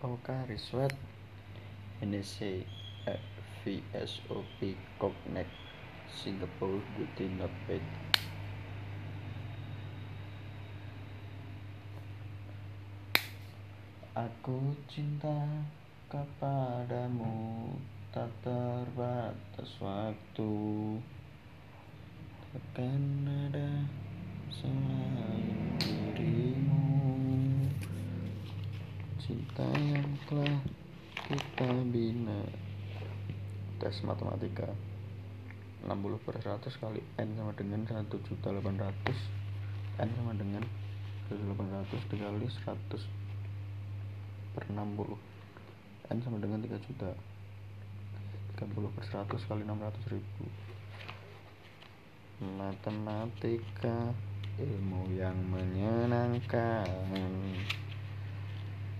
Okari Sweat NEC VSOP Cognac Singapore Beauty Not Bad Aku cinta kepadamu tak terbatas waktu. Takkan ada Cinta yang telah kita bina. Tes matematika. 60 per 100 kali N sama dengan 1 juta 800 N sama dengan 1800 dikali 100 per 60 N sama dengan 3 juta. 30 per 100 kali 600 ribu. Matematika ilmu yang menyenangkan